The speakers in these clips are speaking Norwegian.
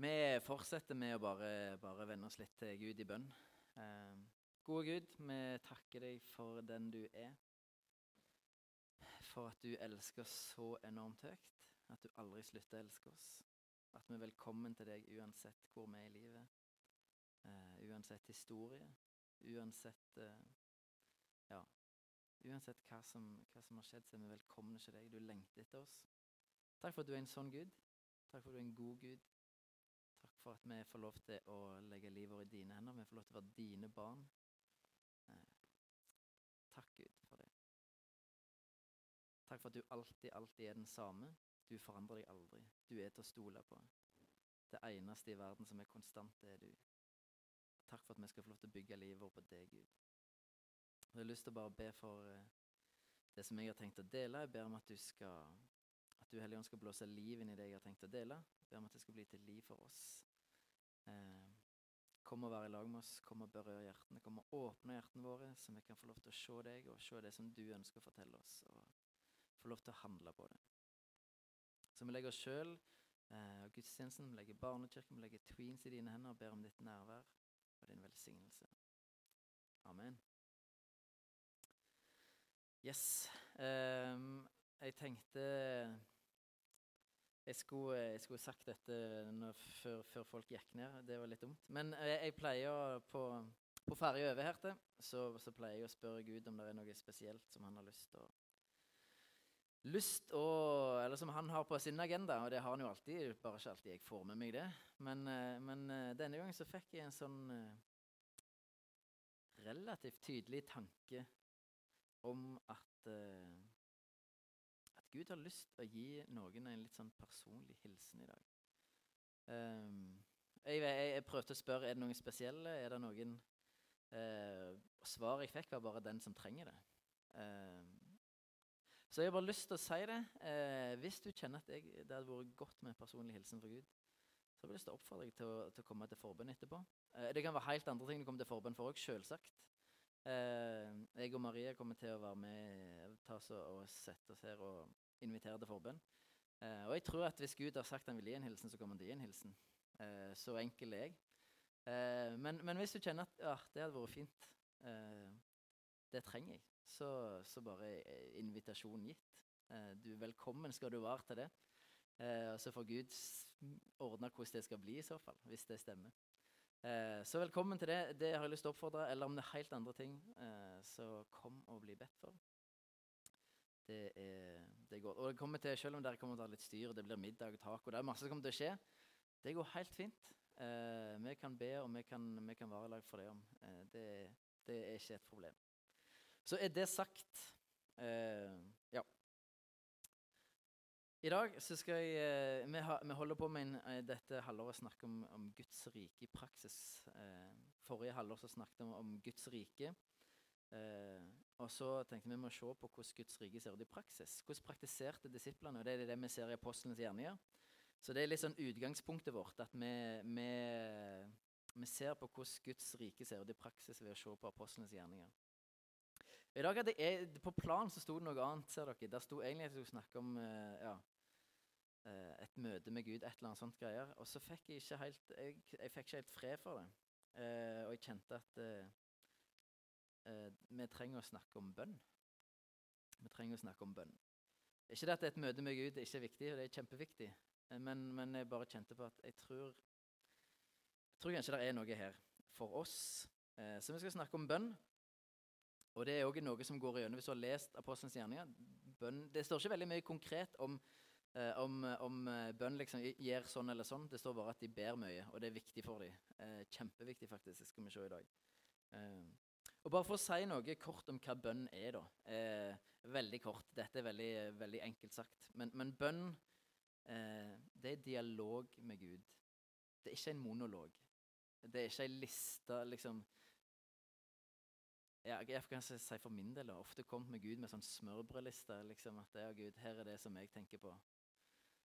Vi fortsetter med å bare, bare vende oss litt til Gud i bønn. Eh, gode Gud, vi takker deg for den du er. For at du elsker oss så enormt høyt. At du aldri slutter å elske oss. At vi er velkommen til deg uansett hvor vi er i livet. Eh, uansett historie. Uansett eh, Ja. Uansett hva som, hva som, har skjedd, så er vi velkomne til deg. Du lengter etter oss. Takk for at du er en sånn Gud. Takk for at du er en god Gud. For at vi får lov til å legge livet vårt i dine hender. Vi får lov til å være dine barn. Eh, takk, Gud, for det. Takk for at du alltid, alltid er den samme. Du forandrer deg aldri. Du er til å stole på. Det eneste i verden som er konstant, det er du. Takk for at vi skal få lov til å bygge livet vårt på deg, Gud. Jeg har lyst til å bare be for eh, det som jeg har tenkt å dele. Jeg ber om at du skal at du Helligånd skal blåse liv inn i det jeg har tenkt å dele. Jeg Ber om at det skal bli til liv for oss. Eh, kom og være i lag med oss, kom og berør hjertene. Kom og åpne hjertene våre, så vi kan få lov til å se deg og se det som du ønsker å fortelle oss. Og få lov til å handle på det. Så vi legger oss sjøl eh, og gudstjenesten, vi legger barnekirken, vi legger tweens i dine hender og ber om ditt nærvær og din velsignelse. Amen. Yes. Um, jeg tenkte jeg skulle, jeg skulle, sagt dette før, før, folk gikk ned. Det var litt dumt. Men jeg, jeg pleier på, på ferja over her til, så, så, pleier jeg å spørre Gud om det er noe spesielt som han har lyst til å Lyst å Eller som han har på sin agenda, og det har han jo alltid. Bare ikke alltid jeg får med meg det. Men, eh, men eh, denne gangen så fikk jeg en sånn relativt tydelig tanke om at uh, Gud har lyst til å gi noen en litt sånn personlig hilsen i dag. Um, jeg, jeg, jeg, prøvde å spørre er det noen spesielle. Er det noen uh, Svaret jeg fikk, var bare 'den som trenger det'. Um, så jeg har bare lyst til å si det. Uh, hvis du kjenner at jeg, det hadde vært godt med en personlig hilsen fra Gud, så har jeg lyst til å oppfordre deg til å, til å komme til forbønn etterpå. Uh, det kan være helt andre ting du kommer til forbønn for òg, selvsagt. Eh, jeg og Maria kommer til å være med ta oss og sette oss her og invitere til forbønn. Eh, og jeg tror at hvis Gud har sagt han vil gi en hilsen, så kommer han til å gi en hilsen. Eh, så enkel er jeg. Men, men, hvis du kjenner at ja, det hadde vært fint, det trenger jeg, så, så bare invitasjonen gitt. Du, velkommen skal du være til det. Og så får Gud ordne hvordan det skal bli, i så fall, hvis det stemmer. Eh, så velkommen til det. Det har jeg lyst til å oppfordre. Eller om det er helt andre ting, eh, så kom og bli bedt for. Det er, det godt. Og det kommer til, Selv om dere kommer til å ha litt styr, det blir middag og taco, det er masse som kommer til å skje, det går helt fint. Eh, vi kan be, og vi kan, vi kan være lag for det om. Eh, det, det, er ikke et problem. Så er det sagt eh. I dag så skal jeg eh, Vi, vi holder på med en, eh, dette halvåret å snakke om, om, Guds rike i praksis. Eh, forrige halvår så snakket vi om, om Guds rike. Og så tenkte vi må se på hvordan Guds rike ser ut i praksis. Hvordan praktiserte disiplene? og Det er det vi ser i apostlenes gjerninger. Så det er litt sånn utgangspunktet vårt. At vi, vi, vi ser på hvordan Guds rike ser ut i praksis ved å se på apostlenes gjerninger. I dag hadde jeg, På planen så sto det noe annet. ser dere. Der sto egentlig at jeg skulle snakke om ja, Eh, et møte med Gud, et eller annet sånt greier. Og så fikk jeg ikke helt, jeg, jeg fikk ikke helt fred for det. Eh, og jeg kjente at eh, eh, vi trenger å snakke om bønn. Vi trenger å snakke om bønn. Ikke det at et møte med Gud ikke er viktig, og det er kjempeviktig. Eh, men, men, jeg bare kjente på at jeg tror, jeg tror kanskje det er noe her for oss. Eh, så vi skal snakke om bønn. Og det er òg noe som går igjennom hvis du har lest Apostelens gjerninger. Bønn, det står ikke veldig mye konkret om eh, om, om eh, bønn liksom gjør sånn eller sånn. Det står bare at de ber mye, og det er viktig for dem. Eh, kjempeviktig, faktisk. Det skal vi se i dag. Eh, og Bare for å si noe kort om hva bønn er, da. Eh, veldig kort. Dette er veldig, veldig enkelt sagt. Men, men bønn, eh, det er dialog med Gud. Det er ikke en monolog. Det er ikke ei liste, liksom ja, jeg kan si for min del har ofte kommet med Gud med sånn smørbrødliste. Liksom, at er Gud, her er det som jeg tenker på.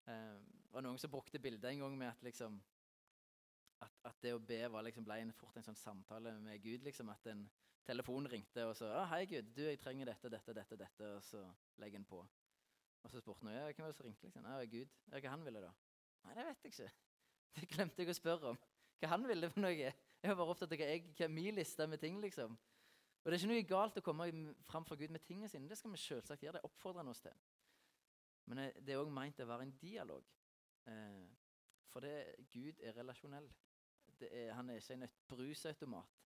Eh, og noen som brukte bildet en gang med at, liksom, at, at det å be var, liksom, ble en, fort en sånn samtale med Gud. Liksom, at en telefon ringte og så ah, 'Hei, Gud. Du, jeg trenger dette, dette, dette.' dette, Og så legger en på. Og så spurte han ja, hvem som ringte. liksom? Ja, Gud. Ja, hva han ville da? Nei, det vet jeg ikke. Det glemte jeg å spørre om. Hva han ville for noe. Jeg var bare opptatt av hva, jeg, hva min liste med ting, liksom. Og det er ikke noe galt å komme fram for Gud med tingene sine. Det skal vi selvsagt gjøre. Det oppfordrer oss til. Men det er òg meint å være en dialog. Eh, for det, Gud er relasjonell. Er, han er ikke en brusautomat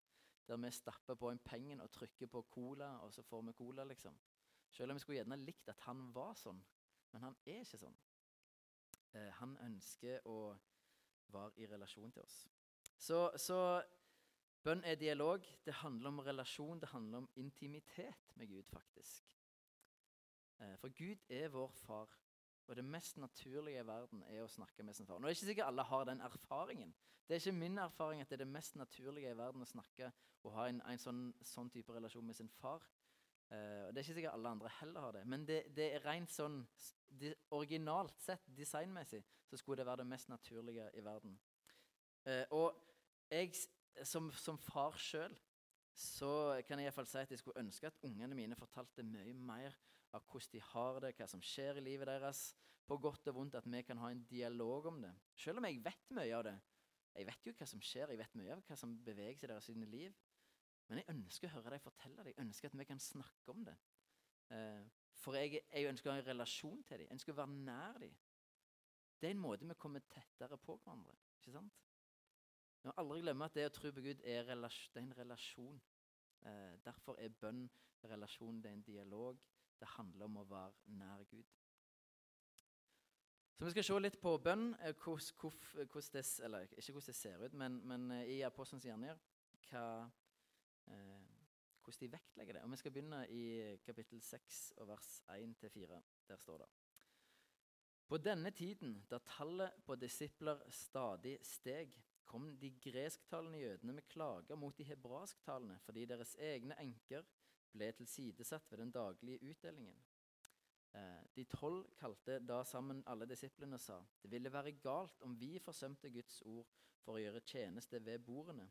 der vi stapper på en pengen og trykker på cola, og så får vi cola, liksom. Selv om vi skulle gjerne likt at han var sånn. Men han er ikke sånn. Eh, han ønsker å være i relasjon til oss. Så, så bønn er dialog. Det handler om relasjon, det handler om intimitet med Gud, faktisk. Eh, for Gud er vår far, og det mest naturlige i verden er å snakke med sin far. Nå er det ikke sikkert alle har den erfaringen. Det er ikke min erfaring at det er det mest naturlige i verden å snakke og ha en, en sånn, sånn, type relasjon med sin far. Uh, og Det er ikke sikkert alle andre heller har det. Men det, det er rent sånn de, Originalt sett, designmessig, så skulle det være det mest naturlige i verden. Uh, og jeg som, som far sjøl så kan jeg i hvert fall si at jeg skulle ønske at ungene mine fortalte mye mer av hvordan de har det, hva som skjer i livet deres, på godt og vondt, at vi kan ha en dialog om det. Selv om jeg vet mye av det. Jeg vet jo hva som skjer, jeg vet mye av hva som beveger seg i deres liv. Men jeg ønsker å høre dem fortelle det. Jeg ønsker at vi kan snakke om det. Eh, for jeg, jeg, ønsker å ha en relasjon til dem. Jeg ønsker å være nær dem. Det er en måte vi kommer tettere på hverandre. ikke sant? Vi må aldri glemme at det å tro på Gud er, relasjon, er en relasjon. Eh, derfor er bønn relasjon, det er en dialog. Det handler om å være nær Gud. Så Vi skal se litt på bønn, eh, hvordan, det, eller ikke hvordan det ser ut, men, men eh, i Apostelens gjerninger eh, hvordan de vektlegger det. Og Vi skal begynne i kapittel 6 og vers 1-4. Der står det. På denne tiden, da tallet på disipler stadig steg, kom de gresktalende jødene med klager mot de hebraisktalende fordi deres egne enker ble tilsidesatt ved den daglige utdelingen. Eh, de tolv kalte da sammen alle disiplene og sa det ville være galt om vi forsømte Guds ord for å gjøre tjeneste ved bordene.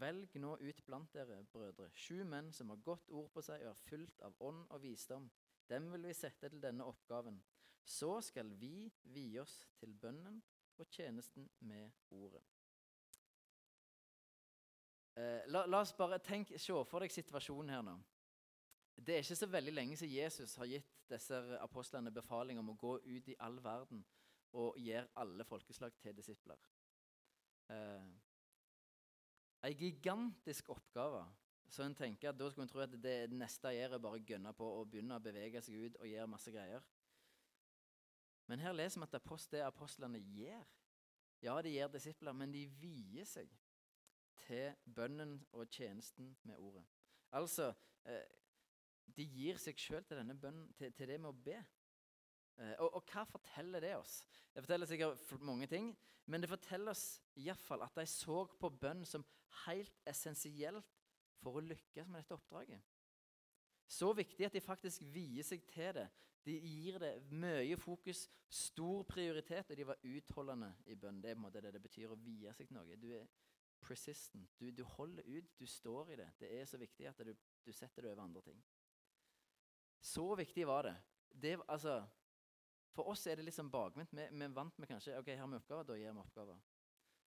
Velg nå ut blant dere, brødre, sju menn som har godt ord på seg og er fullt av ånd og visdom. Dem vil vi sette til denne oppgaven. Så skal vi vie oss til bønnen og tjenesten med ordet. Eh, la, la, oss bare tenk, se for deg situasjonen her nå. Det er ikke så veldig lenge siden Jesus har gitt disse apostlene befaling om å gå ut i all verden og gjøre alle folkeslag til disipler. Eh, en gigantisk oppgave. Så en tenker at Da skulle en tro at det neste jeg gjør, er bare å gønne på og begynne å bevege seg ut og gjøre masse greier. Men her leser vi at det apostlene gjør Ja, de gjør disipler, men de vier seg til bønnen og tjenesten med ordet. Altså eh, De gir seg sjøl til denne til, til det med å be. Eh, og, og, hva forteller det oss? Det forteller sikkert mange ting, men det forteller oss iallfall at de så på bønn som helt essensielt for å lykkes med dette oppdraget. Så viktig at de faktisk vier seg til det. De gir det mye fokus, stor prioritet, og de var utholdende i bønn. Det er på en måte det det betyr å vie seg til noe. Du er persistent. Du, du, holder ut, du står i det. Det er så viktig at du, du setter det over andre ting. Så viktig var det. det altså, for oss er det litt sånn bakvendt. Vi, vi vant med kanskje ok, har vi oppgaver, da gir vi oppgaver.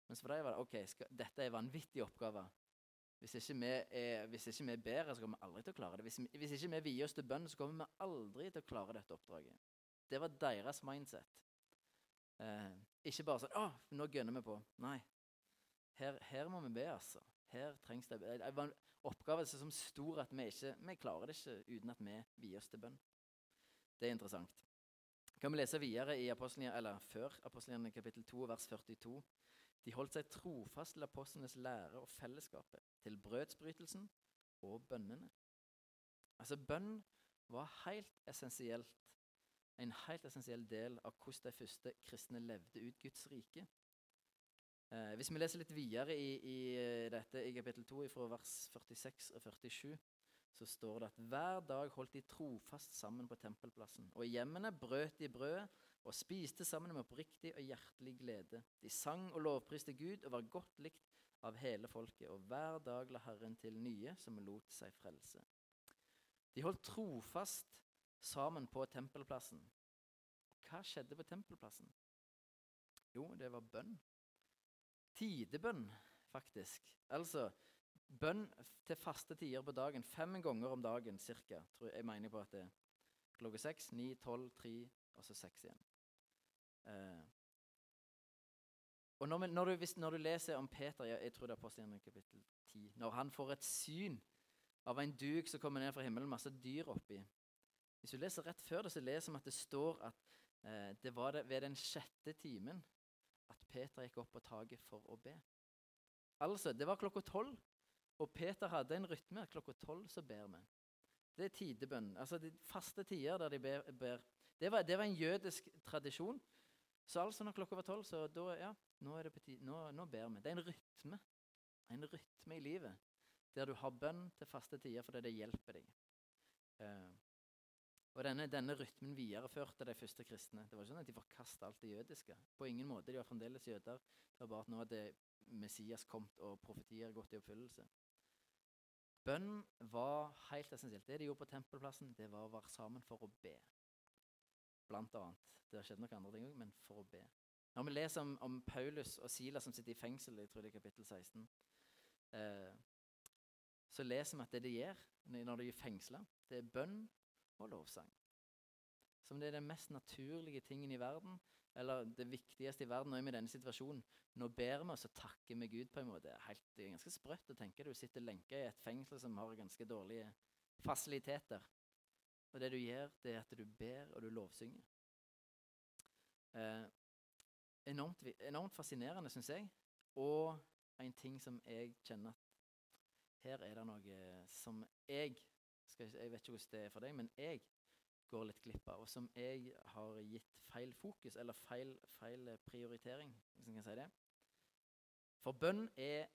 Mens for deg var det ok, skal, dette er vanvittige vanvittig oppgave. Hvis ikke, vi er, hvis ikke vi er bedre, så kommer vi aldri til å klare det. Hvis, hvis ikke vi vier oss til bønn, så kommer vi aldri til å klare dette oppdraget. Det var deres mindset. Eh, ikke bare sånn 'Å, nå gønner vi på.' Nei. Her, her, må vi be, altså. Her trengs det Det var en oppgave som stor at vi ikke vi klarer det ikke uten at vi vier oss til bønn. Det er interessant kan vi lese videre i Apostelien, eller før Apostelien kapittel 2, vers 42. De holdt seg trofast til apostlenes lære og fellesskapet, til brødsbrytelsen og bønnene. Altså, bønn var helt essensielt, en helt essensiell del av hvordan de første kristne levde ut Guds rike. Eh, hvis vi leser litt videre i, i dette i kapittel 2, fra vers 46 og 47, så står det at hver dag holdt de trofast sammen på tempelplassen. Og i hjemmene brøt de brødet og spiste sammen med oppriktig og hjertelig glede. De sang og lovpriste Gud og var godt likt av hele folket, og hver dag la Herren til nye som lot seg frelse. De holdt trofast sammen på tempelplassen. Hva skjedde på tempelplassen? Jo, det var bønn. Tidebønn, faktisk. Altså bønn til faste tider på dagen. Fem ganger om dagen ca. Jeg mener på at det er klokka seks, ni, tolv, tre og så seks igjen. Eh. Og når, når, du, hvis, når, du, leser om Peter, jeg, jeg tror det er apostelen kapittel 10 Når han får et syn av en duk som kommer ned fra himmelen, masse dyr oppi Hvis du leser rett før det, så leser vi at det står at eh, det var det ved den sjette timen Peter gikk opp på taket for å be. Altså, det var klokka tolv, og Peter hadde en rytme. Klokka tolv så ber vi. Det er tidebønn. Altså de faste tider der de ber. ber. Det, var, det, var, en jødisk tradisjon. Så altså når klokka var tolv, så da, ja, nå, er det på tide, nå, nå ber vi. Det er en rytme. En rytme i livet der du har bønn til faste tider fordi det hjelper deg. Uh, og denne, denne, rytmen videreførte de første kristne. Det var ikke sånn at De forkasta alt det jødiske. På ingen måte. De var fremdeles jøder. Det var bare at nå hadde Messias kommet og profetier gått i oppfyllelse. Bønn var helt essensielt. Det de gjorde på tempelplassen, det var å være sammen for å be. Blant annet. Det har skjedd noen andre ting òg, men for å be. Når vi leser om, om, Paulus og Silas som sitter i fengsel, jeg tror det er kapittel 16, eh, så leser vi at det de gjør når de er fengsla, det er bønn og lovsang. Som det er den mest naturlige tingen i verden, eller det viktigste i verden. Er vi i denne situasjonen. Nå ber vi oss og takker med Gud på en måte. Helt, det er ganske sprøtt å tenke. Du sitter lenka i et fengsel som har ganske dårlige fasiliteter. Og det du gjør, det er at du ber, og du lovsynger. Eh, enormt, enormt, fascinerende, syns jeg. Og en ting som jeg kjenner at her er det noe som jeg skal, Jeg vet ikke hvordan det er for deg, men jeg går litt glipp av, og som jeg har gitt feil fokus, eller feil, feil prioritering, hvis en kan si det. For bønn er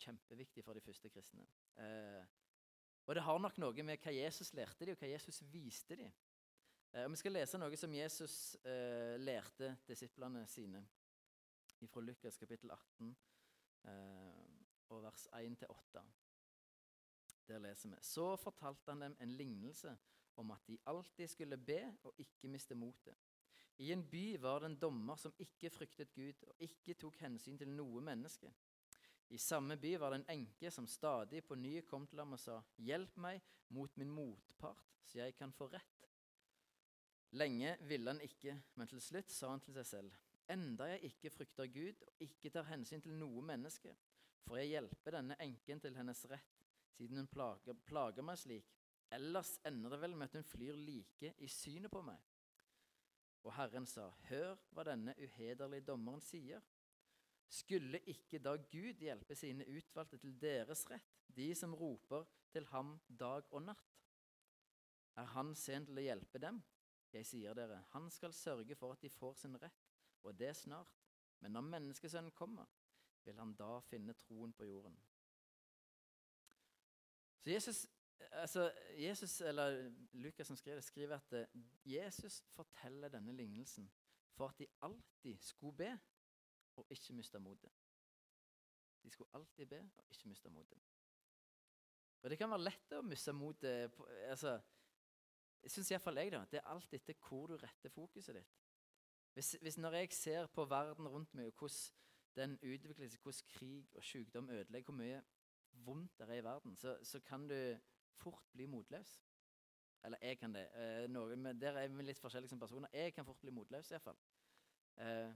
kjempeviktig for de første kristne. Eh, og det har nok noe med hva Jesus lærte de, og hva Jesus viste de. Eh, Vi skal lese noe som Jesus eh, lærte disiplene sine fra Lukas kapittel 18 eh, og vers 1-8. Der leser vi Så fortalte han dem en lignelse om at de alltid skulle be og ikke miste motet. I en by var det en dommer som ikke fryktet Gud og ikke tok hensyn til noe menneske. I samme by var det en enke som stadig på ny kom til ham og sa, Hjelp meg mot min motpart, så jeg kan få rett. Lenge ville han ikke, men til slutt sa han til seg selv, Enda jeg ikke frykter Gud og ikke tar hensyn til noe menneske, får jeg hjelpe denne enken til hennes rett, siden hun plager, plager meg slik. Ellers ender det vel med at hun flyr like i synet på meg. Og Herren sa, Hør hva denne uhederlige dommeren sier. Skulle ikke da Gud hjelpe sine utvalgte til deres rett, de som roper til ham dag og natt? Er han sen til å hjelpe dem? Jeg sier dere, han skal sørge for at de får sin rett, og det snart. Men når menneskesønnen kommer, vil han da finne troen på jorden. Så Jesus, altså, Jesus eller Lukas som skriver, skriver at uh, Jesus forteller denne lignelsen for at de alltid skulle be og ikke miste motet. De skulle alltid be og ikke miste motet. Og Det kan være lett å miste motet. Altså, jeg syns iallfall jeg da, det er alt etter hvor du retter fokuset ditt. Hvis, hvis Når jeg ser på verden rundt meg, og hvordan den utvikler seg, hvordan krig og sykdom ødelegger, hvor mye vondt det er i verden, så, så kan du fort bli motløs. Eller jeg kan det. Eh, noe, men Der er vi litt forskjellige som personer. Jeg kan fort bli motløs, iallfall. Eh,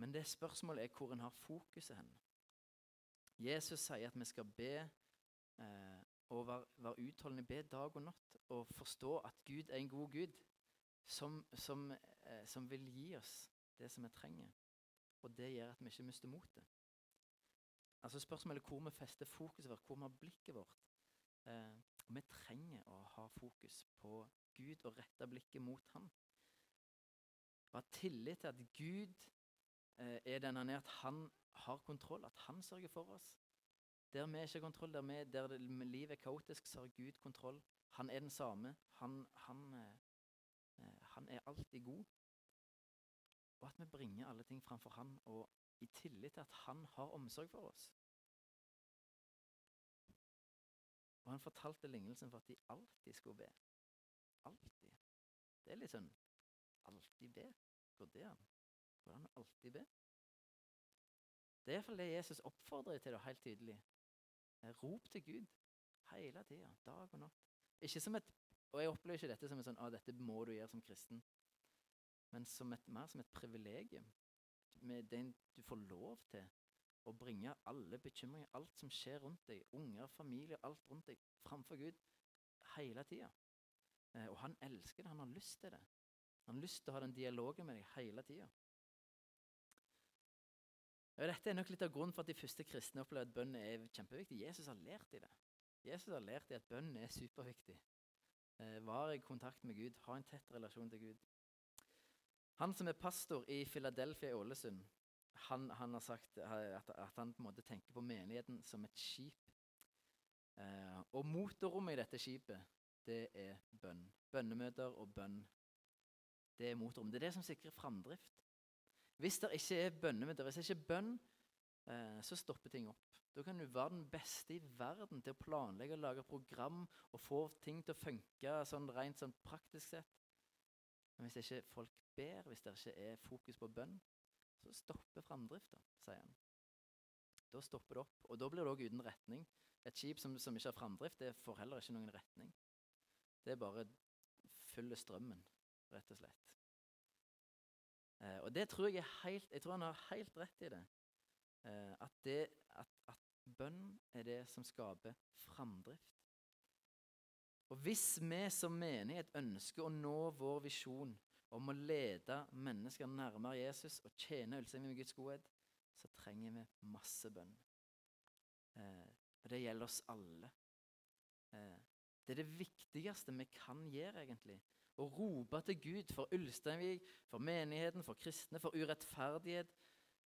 men det spørsmålet er hvor en har fokuset hen. Jesus sier at vi skal be eh, og være, være utholdende, be dag og natt, og forstå at Gud er en god Gud som, som, eh, som vil gi oss det som vi trenger. Og det gjør at vi ikke mister motet. Altså Spørsmålet hvor vi fester fokuset vårt, hvor vi har blikket vårt. Eh, vi trenger å ha fokus på Gud og rette blikket mot Han. Og ha tillit til at Gud eh, er den han er, at han har kontroll, at han sørger for oss. Der vi ikke har kontroll, der, vi, der livet er kaotisk, så har Gud kontroll. Han er den samme. Han, han, eh, eh han er alltid god. Og at vi bringer alle ting framfor Han og i tillit til at han har omsorg for oss. Og han fortalte lignelsen for at de alltid skulle be. Alltid. Det er litt sånn Alltid be? Går det an? Går det alltid be? Det er iallfall det Jesus oppfordrer til da, helt tydelig. Eh, Rop til Gud hele tida, dag og natt. Ikke som et, og Jeg opplever ikke dette som en sånn, ah, dette må du gjøre som kristen, men som et, mer som et privilegium. Med den du får lov til å bringe alle bekymringer, alt som skjer rundt deg, unger, familie, alt rundt deg, framfor Gud hele tida. Eh, og han elsker det, han har lyst til det. Han har lyst til å ha den dialogen med deg hele tida. Dette er nok litt av grunnen for at de første kristne opplever at bønn er kjempeviktig. Jesus har lært i det. Jesus har lært i at bønn er superviktig. Eh, var i kontakt med Gud, ha en tett relasjon til Gud. Han som er pastor i Philadelphia i Ålesund, han, han har sagt at, at, han på en måte tenker på menigheten som et skip. Eh, og motorrommet i dette skipet, det er bønn. Bønnemøter og bønn. Det er motorrommet. Det er det som sikrer framdrift. Hvis det ikke er bønnemøter, hvis det ikke er bønn, eh, så stopper ting opp. Da kan du være den beste i verden til å planlegge og lage program og få ting til å funke sånn rent sånn praktisk sett. Men hvis ikke folk ber, hvis det ikke er fokus på bønn, så stopper framdrifta, sier han. Da stopper det opp, og da blir det òg uten retning. Et skip som, som ikke har framdrift, det får heller ikke noen retning. Det er bare følger strømmen, rett og slett. Eh, og det tror jeg er helt Jeg tror han har helt rett i det. Eh, at, det at, at bønn er det som skaper framdrift. Og hvis vi som menighet ønsker å nå vår visjon om å lede mennesker nærmere Jesus og tjene Ulstein med Guds godhet, så trenger vi masse bønn. Eh, og det gjelder oss alle. Eh, det er det viktigste vi kan gjøre, egentlig. Å rope til Gud for Ulsteinvik, for menigheten, for kristne, for urettferdighet,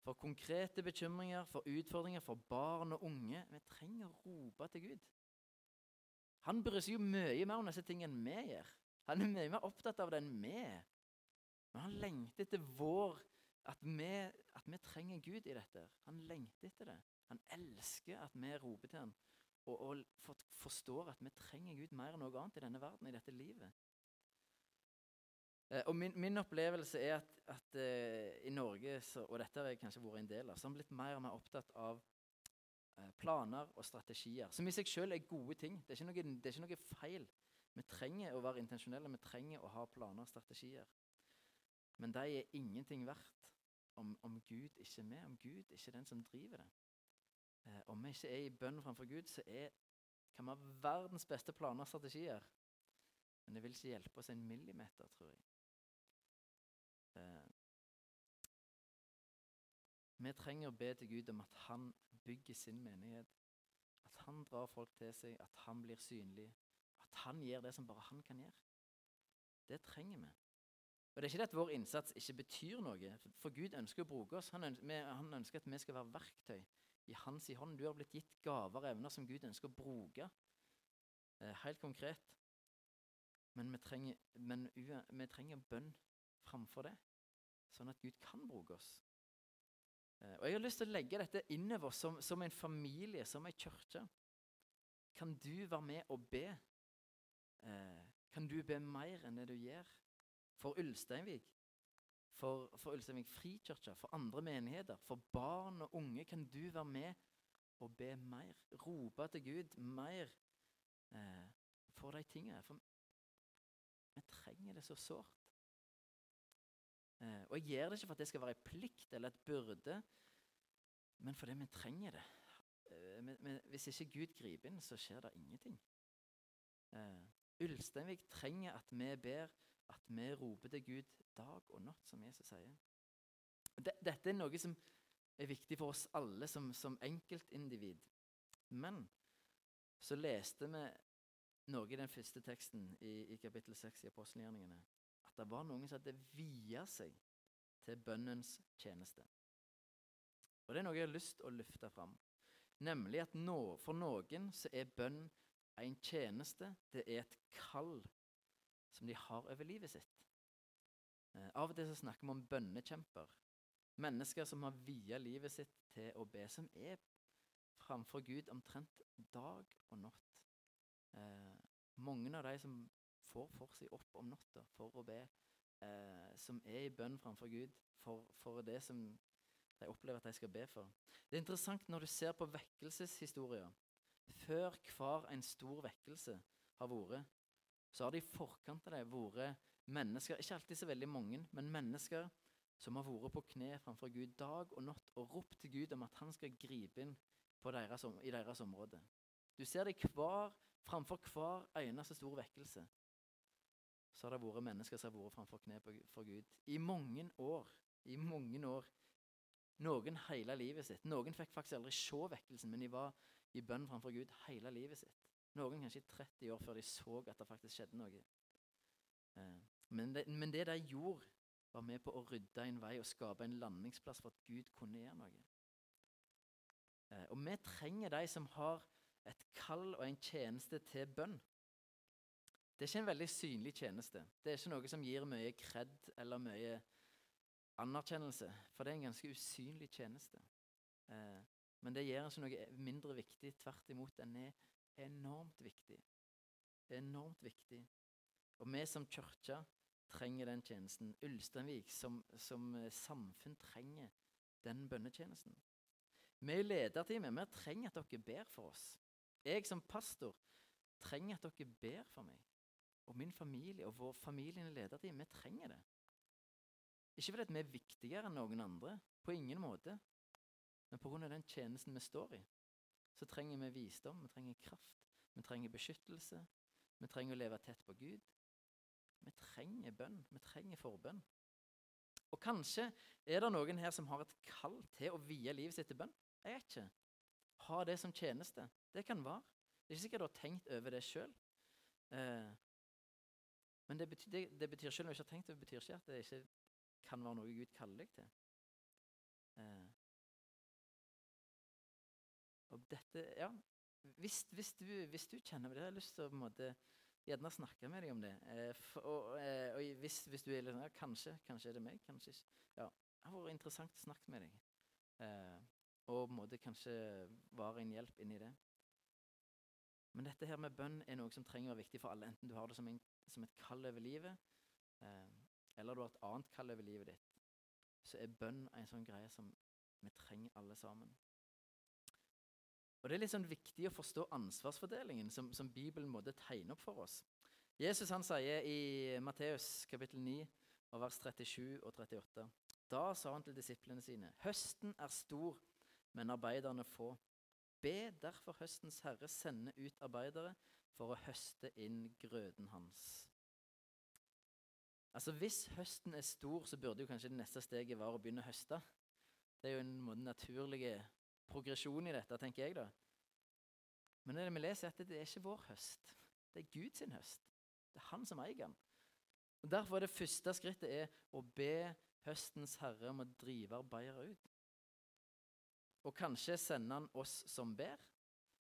for konkrete bekymringer, for utfordringer, for barn og unge. Vi trenger å rope til Gud. Han bryr seg jo mye mer om disse tingene enn vi gjør. Han er mye mer opptatt av det enn vi er. Men han lengter etter vår at vi, at vi, trenger Gud i dette. Han lengter etter det. Han elsker at vi roper til ham og, og for, forstår at vi trenger Gud mer enn noe annet i denne verden, i dette livet. Eh, og min, min, opplevelse er at, at eh, i Norge, så, og dette har jeg kanskje vært en del av, så har vi blitt mer og mer opptatt av planer og strategier, som i seg selv er gode ting. Det er, noe, det er, ikke noe, feil. Vi trenger å være intensjonelle, vi trenger å ha planer og strategier. Men de er ingenting verdt om, om Gud ikke er med, om Gud ikke er den som driver det. Eh, om vi ikke er i bønn framfor Gud, så er, kan vi ha verdens beste planer og strategier. Men det vil ikke hjelpe oss en millimeter, tror jeg. Eh, vi trenger å be til Gud om at han bygger sin menighet. At han drar folk til seg, at han blir synlig. At han gjør det som bare han kan gjøre. Det trenger vi. Og Det er ikke det at vår innsats ikke betyr noe, for Gud ønsker å bruke oss. Han ønsker, at vi skal være verktøy i hans i hånd. Du har blitt gitt gaver og evner som Gud ønsker å bruke. Eh, helt konkret. Men, vi trenger, men vi trenger bønn framfor det, sånn at Gud kan bruke oss. Eh, og Jeg har lyst til å legge dette innover som, som en familie, som en kirke. Kan du være med og be? Eh, kan du be mer enn det du gjør? for Ulsteinvik, for, for Ulsteinvik frikirke, for andre menigheter, for barn og unge, kan du være med og be mer. Rope til Gud mer eh, for de tingene. For vi trenger det så sårt. Eh, og jeg gjør det ikke for at det skal være en plikt eller et byrde, men fordi vi trenger det. Eh, men, hvis ikke Gud griper inn, så skjer det ingenting. Eh, Ulsteinvik trenger at vi ber at vi roper til Gud dag og natt, som Jesus sier. Dette er noe som er viktig for oss alle som, som enkeltindivid. Men så leste vi noe i den første teksten i, i kapittel 6 i apostelgjerningene. At det var noen som hadde via seg til bønnens tjeneste. Og Det er noe jeg har lyst til å løfte fram. Nemlig at nå, for noen så er bønn en tjeneste. Det er et kall som de har over livet sitt. Eh, av og til så snakker vi om bønnekjemper. Mennesker som har via livet sitt til å be, som er framfor Gud omtrent dag og natt. Eh, mange av de som får for seg opp om natta for å be, eh, som er i bønn framfor Gud for, for det som de opplever at de skal be for. Det er interessant når du ser på vekkelseshistorier. Før hver en stor vekkelse har vært, så har det i forkant av det vært mennesker, ikke alltid så veldig mange, men mennesker som har vært på kne framfor Gud dag og natt og ropt til Gud om at han skal gripe inn deres, i deres område. Du ser det hver, framfor hver eneste stor vekkelse. Så har det vært mennesker som har vært framfor kne for Gud i mange år. I mange år. Noen hele livet sitt. Noen fikk faktisk aldri se vekkelsen, men de var i bønn framfor Gud hele livet sitt. Noen kanskje i 30 år før de så at det faktisk skjedde noe. Eh, men det, men det de gjorde, var med på å rydde en vei og skape en landingsplass for at Gud kunne gjøre noe. Eh, og vi trenger de som har et kall og en tjeneste til bønn. Det er ikke en veldig synlig tjeneste. Det er ikke noe som gir mye kred eller mye anerkjennelse, for det er en ganske usynlig tjeneste. Eh, men det gjør ikke noe mindre viktig. Tvert imot, den er enormt viktig. Enormt viktig. Og vi som kirke trenger den tjenesten. Ulsteinvik som, som eh, samfunn trenger den bønnetjenesten. Vi i lederteamet vi trenger at dere ber for oss. Jeg som pastor trenger at dere ber for meg. Og min familie og vår familie i de, vi trenger det. Ikke fordi vi er viktigere enn noen andre, på ingen måte. Men pga. den tjenesten vi står i, så trenger vi visdom, vi trenger kraft, vi trenger beskyttelse. Vi trenger å leve tett på Gud. Vi trenger bønn, vi trenger forbønn. Og kanskje er det noen her som har et kall til å vie livet sitt til bønn. Jeg vet ikke. Ha det som tjeneste. Det kan være. Det er ikke sikkert du har tenkt over det sjøl. Men det betyr, det, det betyr, selv om jeg ikke har tenkt det, betyr ikke at det ikke kan være noe Gud kaller deg til. Eh. Og dette, ja, hvis, hvis, du, hvis du kjenner det, har jeg lyst til å på en måte, gjerne snakke med deg om det. Eh, for, og, eh, og hvis, hvis, du er litt sånn, ja, kanskje, kanskje er det meg, kanskje ikke. Ja, det har vært interessant å snakke med deg. Eh, og på en måte kanskje være en hjelp inni det. Men dette her med bønn er noe som trenger å være viktig for alle, enten du har det som, en, som et kall over livet, eh, eller du har et annet kall over livet ditt, så er bønn en sånn greie som vi trenger alle sammen. Og Det er litt sånn viktig å forstå ansvarsfordelingen som, som Bibelen måtte tegne opp for oss. Jesus han sier i Matteus kapittel 9 og vers 37 og 38 Da sa han til disiplene sine.: Høsten er stor, men arbeiderne få. Be derfor høstens herre sende ut arbeidere for å høste inn grøden hans. Altså Hvis høsten er stor, så burde jo kanskje det neste steget være å begynne å høste. Det er jo en måte naturlig progresjon i dette, tenker jeg. da. Men det vi leser, er at det er ikke vår høst. Det er Guds høst. Det er han som eier den. Og Derfor er det første skrittet er å be høstens herre om å drive arbeidere ut. Og kanskje sende han oss som ber.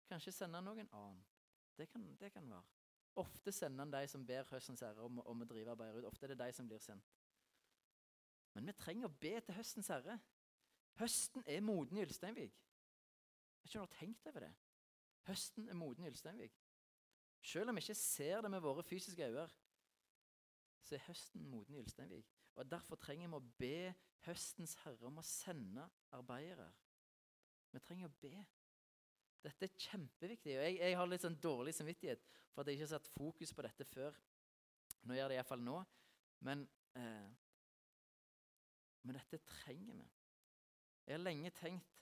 Kanskje sende han noen annen. Det kan, det kan være. Ofte sender han de som ber høstens herre om, om, å drive arbeidet ut. Ofte er det de som blir sendt. Men vi trenger å be til høstens herre. Høsten er moden i Ylsteinvik. Jeg har ikke tenkt over det. Høsten er moden i Ylsteinvik. Selv om vi ikke ser det med våre fysiske øyne, så er høsten moden i Ylsteinvik. Og Derfor trenger vi å be høstens herre om å sende arbeidere. Vi trenger å be. Dette er kjempeviktig. og Jeg, jeg har litt sånn dårlig samvittighet for at jeg ikke har satt fokus på dette før. Nå gjør jeg det iallfall nå. Men, eh, men dette trenger vi. Jeg har lenge tenkt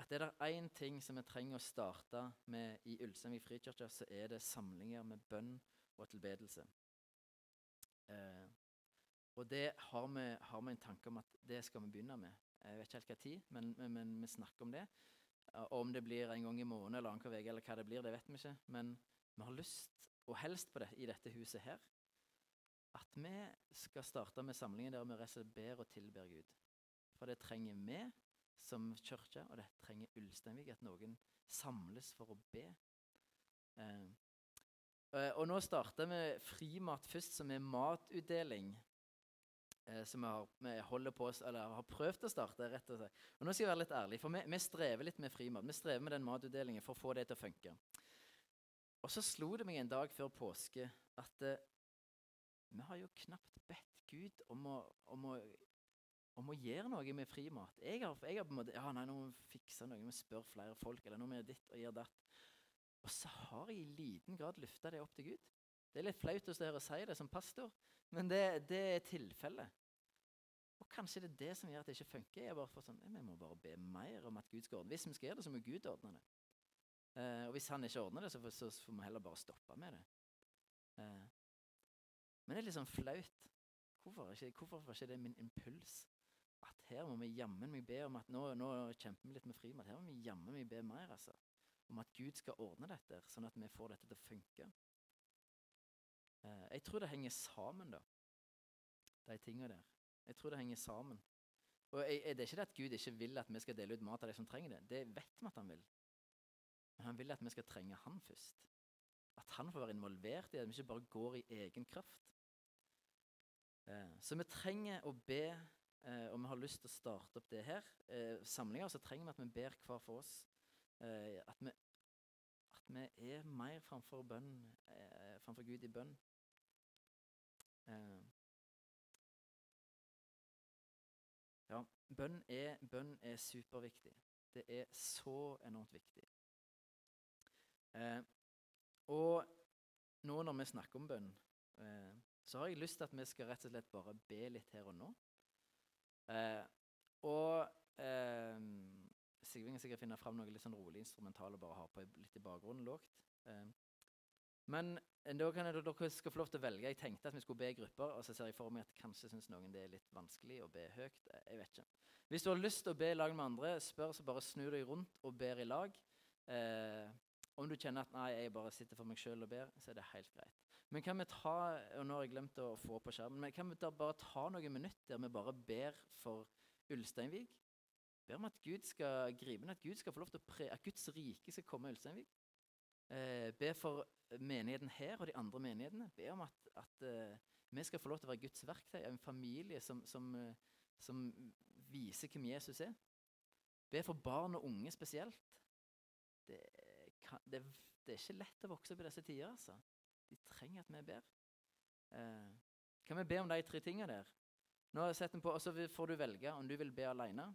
at er det én ting som vi trenger å starte med i Ulsteinvik frikirke, så er det samlinger med bønn og tilbedelse. Eh, og det har vi, har vi, en tanke om at det skal vi begynne med. Jeg vet ikke helt hva tid, men, men, men vi snakker om det. Om det blir en gang i måneden eller annenhver uke, eller hva det blir, det vet vi ikke. Men vi har lyst, og helst på det, i dette huset her, at vi skal starte med samlingen der vi ber og tilber Gud. For det trenger vi som kirke, og det trenger Ulsteinvik, at noen samles for å be. Eh, eh og nå starter vi frimat først, som er matutdeling eh, som vi har, vi holder på, eller har prøvd å starte. rett og slett. Og nå skal jeg være litt ærlig, for vi, vi strever litt med frimat. Vi strever med den matutdelingen for å få det til å funke. Og så slo det meg en dag før påske at eh, Vi har jo knapt bedt Gud om å, om å, om å gjøre noe med frimat. Jeg har, jeg har på en måte, ja nei, nå må vi fikse noe, vi må spørre flere folk, eller nå må vi ditt og gjøre datt. Og så har jeg i liten grad løfta det opp til Gud. Det er litt flaut å si det som pastor, men det, det er tilfellet. Og kanskje det er det som gjør at det ikke funker. Jeg bare for sånn, Vi må bare be mer om at Gud skal ordne Hvis vi skal gjøre det, så må Gud ordne det. Eh, og hvis han ikke ordner det, så får, så får vi heller bare stoppe med det. Eh, men det er litt sånn flaut. Hvorfor, ikke, hvorfor var ikke det min impuls? At her må vi jammen meg be om at nå, nå kjemper vi litt med frimat. Her må vi jammen meg be mer, altså. Om at Gud skal ordne dette, sånn at vi får dette til å funke. Eh, jeg tror det henger sammen, da. De tinga der. Jeg tror det henger sammen. Og jeg, Det er ikke det at Gud ikke vil at vi skal dele ut mat til de som trenger det. Det vet vi at han vil. Men han vil at vi skal trenge han først. At han får være involvert i det, at vi ikke bare går i egen kraft. Eh, så vi trenger å be, eh, og vi har lyst til å starte opp det her. Eh, samlinger så trenger vi at vi ber hver for oss. At, vi, at, vi, er mer framfor, bønn, framfor Gud i bønn. Ja, bønn er, bønn er superviktig. Det er så enormt viktig. Eh, og nå når vi snakker om bønn, eh, så har jeg lyst til at vi skal rett og slett bare be litt her og nå. Eh, og eh, Sigving skal sikkert finne fram noe litt sånn rolig instrumental og bare ha på litt i bakgrunnen lågt. Eh, men da kan jeg, dere skal få lov til å velge. Jeg tenkte at vi skulle be i grupper, og så ser jeg for meg at kanskje syns noen det er litt vanskelig å be høyt. Eh, jeg vet ikke. Hvis du har lyst til å be i lag med andre, spør så bare snu deg rundt og ber i lag. Eh, om du kjenner at nei, jeg bare sitter for meg sjøl og ber, så er det helt greit. Men kan vi ta og nå har jeg glemt å få på skjermen, men kan vi da bare ta noen minutter der vi bare ber for Ulsteinvik? Ber om at Gud skal gripe inn, at Gud skal få lov til å pre, at Guds rike skal komme i Ulsteinvik. Eh, be for menigheten her og de andre menighetene. Be om at, at eh, vi skal få lov til å være Guds verktøy, en familie som, som, uh, som viser hvem Jesus er. Be for barn og unge spesielt. Det kan, det, det, er ikke lett å vokse opp i disse tider. altså. De trenger at vi ber. Eh, kan vi be om de tre tingene der? Nå har jeg sett den på, og Så får du velge om du vil be alene,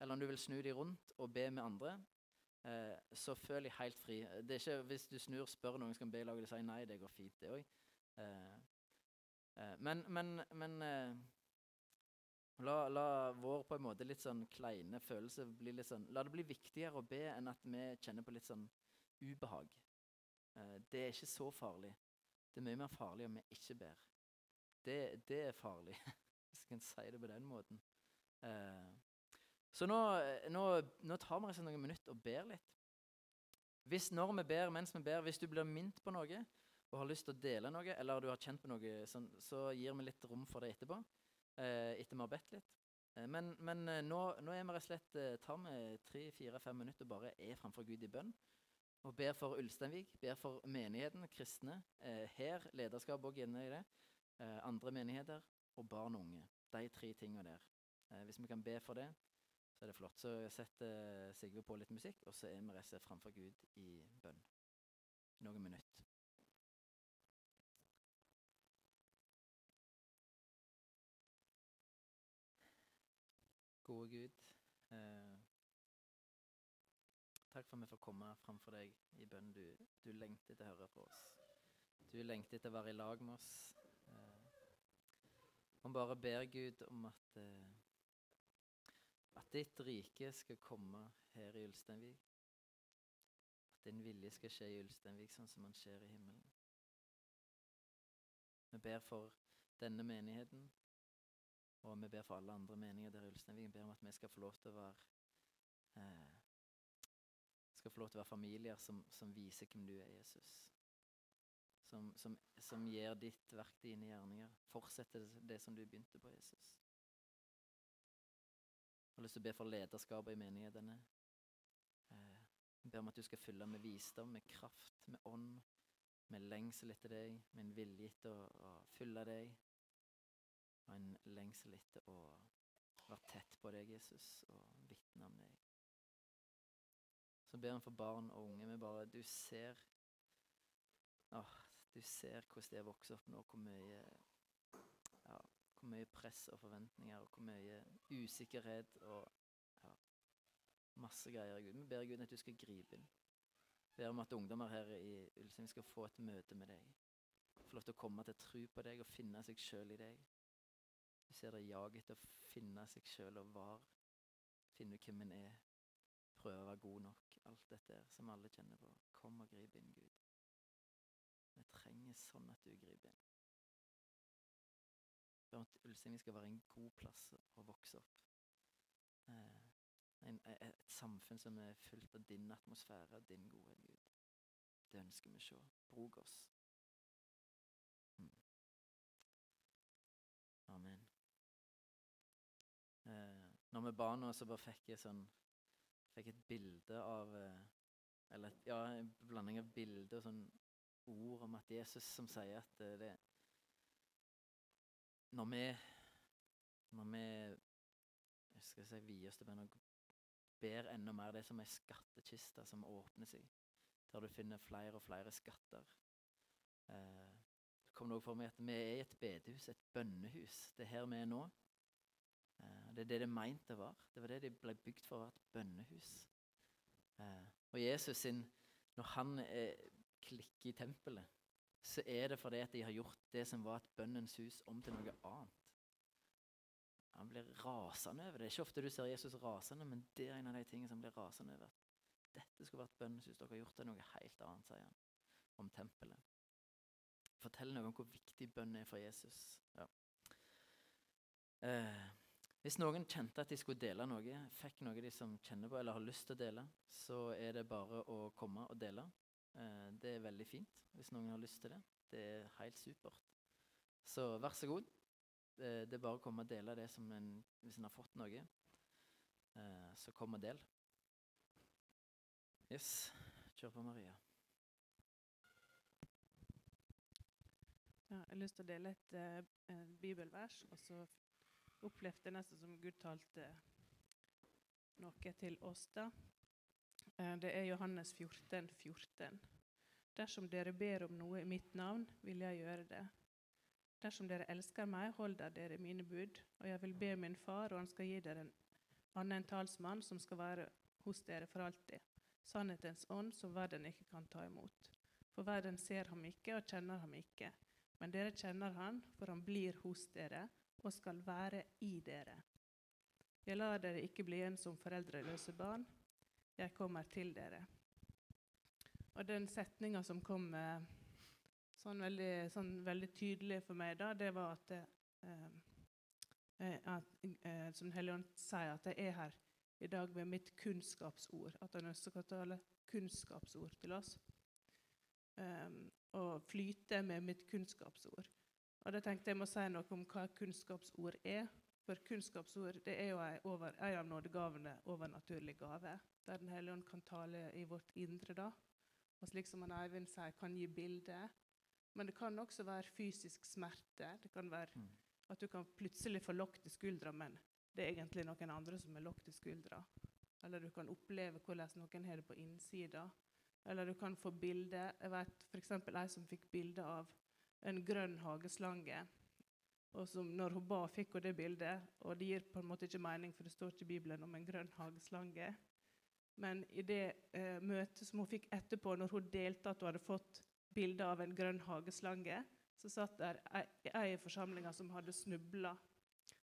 eller om du vil snu de rundt og be med andre. Eh, så føl deg helt fri. Det er ikke Hvis du snur spør noen skal be i lag, og de sier nei, det går fint, det òg. Eh, eh, men, men, men eh, La, la, vår på en måte litt sånn kleine følelse bli litt sånn La det bli viktigere å be enn at vi kjenner på litt sånn ubehag. Eh, det er ikke så farlig. Det er mye mer farlig om vi ikke ber. Det, det er farlig, hvis jeg kan si det på den måten. Eh, så nå, nå, nå, tar vi oss noen minutter og ber litt. Hvis når vi ber, mens vi ber, hvis du blir minnet på noe og har lyst til å dele noe, eller du har kjent på noe, sånn, så gir vi litt rom for det etterpå. Eh, etter vi har bedt litt. Eh, men, men eh, nå, nå, er vi rett og slett tar vi tre-fire-fem minutter og bare er framfor Gud i bønn. Og ber for Ulsteinvik, ber for menigheten, kristne. her, lederskap òg inne i det. andre menigheter og barn og unge. De tre tingene der. hvis vi kan be for det, så er det flott. Så setter Sigve på litt musikk, og så er vi resten framfor Gud i bønn. Noen minutter. Gode Gud. Eh, takk for at vi får komme framfor deg i bønn. Du, du lengter etter å høre på oss. Du lengter etter å være i lag med oss. Eh, man bare ber Gud om at, eh, at ditt rike skal komme her i Ulsteinvik. At din vilje skal skje i Ulsteinvik sånn som den skjer i himmelen. Vi ber for denne menigheten. Og vi ber for alle andre meninger der i Ulsteinvik. Vi ber om at vi skal få lov til å være eh, skal få lov til å være familier som, som viser hvem du er, Jesus. Som, som, som gir ditt verk dine gjerninger. Fortsetter det som du begynte på, Jesus. Har lyst til å be for lederskapet i menighetene. Eh, jeg ber om at du skal fylle med visdom, med kraft, med ånd, med lengsel etter deg, med en vilje til å, å fylle deg og en lengsel etter å være tett på deg, Jesus, og vitne om deg. Så ber han for barn og unge. Vi bare Du ser åh, Du ser hvordan det vokser opp nå, hvor mye hvor mye press og forventninger og hvor mye usikkerhet og ja, masse greier. Gud. Vi ber Gud at du skal gripe inn. Ber om at ungdommer her i Ulstein skal få et møte med deg. Få lov til å komme til tro på deg og finne seg sjøl i deg. Du ser det jaget etter å finne seg sjøl og var. Finne hvem en er. Prøve å være god nok. Alt dette som alle kjenner på. Kom og grip inn, Gud. Vi trenger sånn at du griper inn. For at Ulsteinvik skal være en god plass å vokse opp. Eh, en, et samfunn som er fullt av din atmosfære og din godhet, Gud. Det ønsker vi å se. Bruk oss. Mm. Amen. Eh, når vi ba nå, så bare fikk jeg sånn Fikk et bilde av eh, Eller ja, en blanding av bilde og sånn ord om at Jesus som sier at det det Når vi Når vi jeg skal si vier oss til og ber enda mer det som ei skattkiste som åpner seg, der du finner flere og flere skatter. Eh, det kom noe for meg at vi er i et bedehus, et bønnehus. Det er her vi er nå. Eh, det er det det er meint det var. Det var det de ble bygd for, å være et bønnehus. Eh, og Jesus sin, når han eh, klikker i tempelet, så er det fordi at de har gjort det som var et bønnens hus, om til noe annet. Han blir rasende over det. Det er ikke ofte du ser Jesus rasende, men det er en av de tingene som blir rasende over. Dette skulle vært bønnens hus. Dere har gjort det noe helt annet, sier han om tempelet. Fortell noe om hvor viktig bønn er for Jesus. Ja. Eh, hvis noen kjente at de skulle dele noe, fikk noe de som kjenner på eller har lyst til å dele, så er det bare å komme og dele. Eh, det er veldig fint hvis noen har lyst til det. Det er helt supert. Så vær så god. Det, det er bare å komme og dele det som en, hvis en har fått noe. Eh, så kom og del. Yes. Kjør på, Maria. Ja, jeg har lyst til å dele et et bibelvers, og så opplevde jeg nesten som Gud talte noe til oss da. Uh, det er Johannes 14, 14. Dersom dere ber om noe i mitt navn, vil jeg gjøre det. Dersom dere elsker meg, holder dere mine bud, og jeg vil be min far, og han skal gi dere en annen talsmann som skal være hos dere for alltid. Sannhetens ånd, som verden ikke kan ta imot. For verden ser ham ikke og kjenner ham ikke. Men dere kjenner han, for han blir hos dere og skal være i dere. Jeg lar dere ikke bli en som foreldreløse barn. Jeg kommer til dere. Og den setninga som kom eh, sånn, veldig, sånn veldig, tydelig for meg, da, det var at, eh, eh at eh, Som Helligånd sier, at jeg er her i dag med mitt kunnskapsord. At han ønsker å tale kunnskapsord til oss. Um, og flyte med mitt kunnskapsord. Og da tenkte Jeg må si noe om hva kunnskapsord er. For kunnskapsord det er jo en av nådegavene overnaturlig gave, der Den hellige ånd kan tale i vårt indre. da. Og slik som Eivind sier, kan gi bilde. Men det kan også være fysisk smerte. Det kan være mm. at du kan plutselig få lokk til skuldra, men det er egentlig noen andre som har lokk til skuldra. Eller du kan oppleve hvordan noen har det på innsida. Eller du kan få bilde. Jeg vet f.eks. ei som fikk bilde av en grønn hageslange. Og som når hun ba, fikk hun det bildet. Og det gir på en måte ikke mening, for det står ikke i Bibelen om en grønn hageslange. Men i det eh, møtet som hun fikk etterpå, når hun delte at hun hadde fått bilde av en grønn hageslange, så satt der ei i forsamlinga som hadde snubla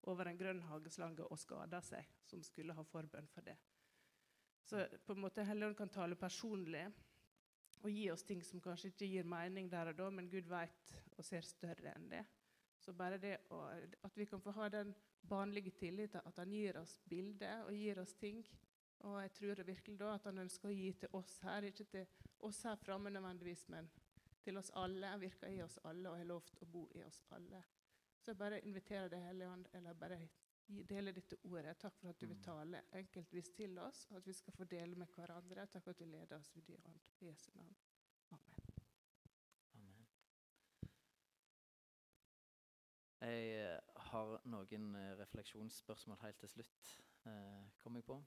over en grønn hageslange og skada seg, som skulle ha forbønn for det. Så på en måte Helligånden kan tale personlig og gi oss ting som kanskje ikke gir mening der og da, men Gud vet og ser større enn det. Så bare det å, at vi kan få ha den vanlige tilliten, at han gir oss bilder og gir oss ting. Og jeg tror det virkelig da at han ønsker å gi til oss her, ikke til oss her framme nødvendigvis, men til oss alle. Han virker i oss alle og har lovt å bo i oss alle. Så jeg bare inviterer Deg, hellige ånd, eller bare dele dette ordet. Takk for at du vil tale enkeltvis til oss, og at vi skal få dele med hverandre. Takk for at du leder oss ved. I Jesu navn. Amen. Amen. Jeg eh, har noen eh, refleksjonsspørsmål helt til slutt, eh, kom jeg på.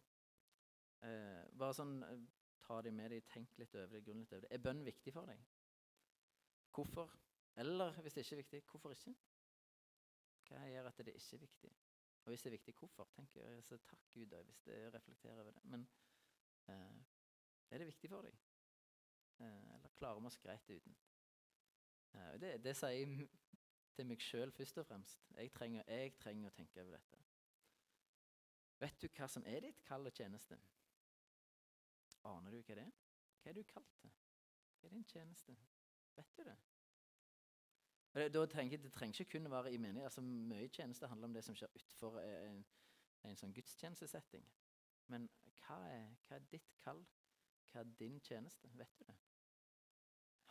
Eh, bare sånn, eh, Ta de med deg, tenk litt over det, grunn litt over det. Er bønn viktig for deg? Hvorfor? Eller hvis det ikke er viktig, hvorfor ikke? Hva gjør at det ikke er viktig? Og hvis det er viktig, hvorfor? jeg, så Takk Gud da, hvis det reflekterer over det. Men eh, er det viktig for deg? Eller klarer vi oss greit uten? Det, det sier jeg til meg sjøl først og fremst. Jeg trenger, jeg trenger å tenke over dette. Vet du hva som er ditt kall og tjeneste? Aner du hva det er? Hva er du kalt til? Hva er din tjeneste? Vet du det? Da trenger, det trenger ikke kun være i menighet. Altså, mye tjeneste handler om det som skjer utenfor en, en sånn gudstjenestesetting. Men hva er, hva er ditt kall? Hva er din tjeneste? Vet du det?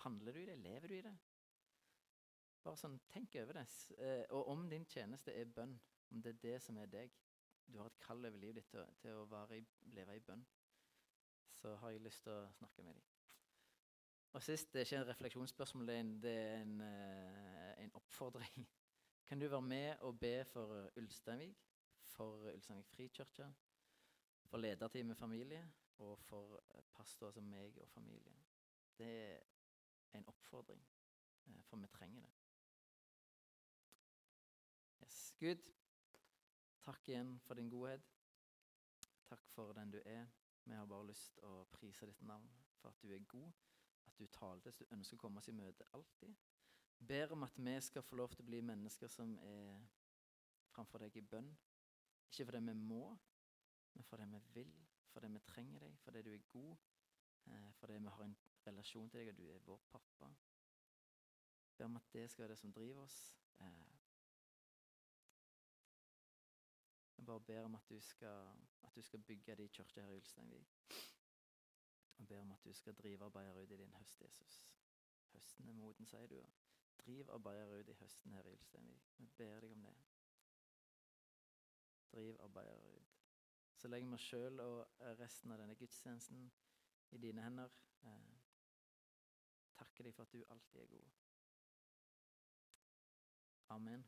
Handler du i det? Lever du i det? Bare sånn, Tenk over det. Eh, og om din tjeneste er bønn, om det er det som er deg, du har et kall over livet ditt til, til å i, leve i bønn, så har jeg lyst til å snakke med dem. Og sist, det er ikke en refleksjonsspørsmål, det er en, uh, en oppfordring. Kan du være med og be for Ulsteinvik, for Ulsteinvik frikirke, for lederteam med familie og for pastor som meg og familien? Det er en oppfordring, uh, for vi trenger det. Yes, Gud, Takk igjen for din godhet. Takk for den du er. Vi har bare lyst til å prise ditt navn for at du er god, at du taler så du ønsker å komme oss i møte alltid. Ber om at vi skal få lov til å bli mennesker som er framfor deg i bønn. Ikke fordi vi må, men fordi vi vil, fordi vi trenger deg, fordi du er god, eh, fordi vi har en relasjon til deg, og du er vår pappa. Ber om at det skal være det som driver oss. Eh, Jeg bare ber om at du skal, at du skal bygge de kirker her i Ulsteinvik. Og ber om at du skal drive arbeidere ut i din høst, Jesus. Høsten er moden, sier du. Driv arbeidere ut i høsten her i Ulsteinvik. Vi ber deg om det. Driv arbeidere ut. Så legger vi oss sjøl og resten av denne gudstjenesten i dine hender. Eh, takker deg for at du alltid er god. Amen.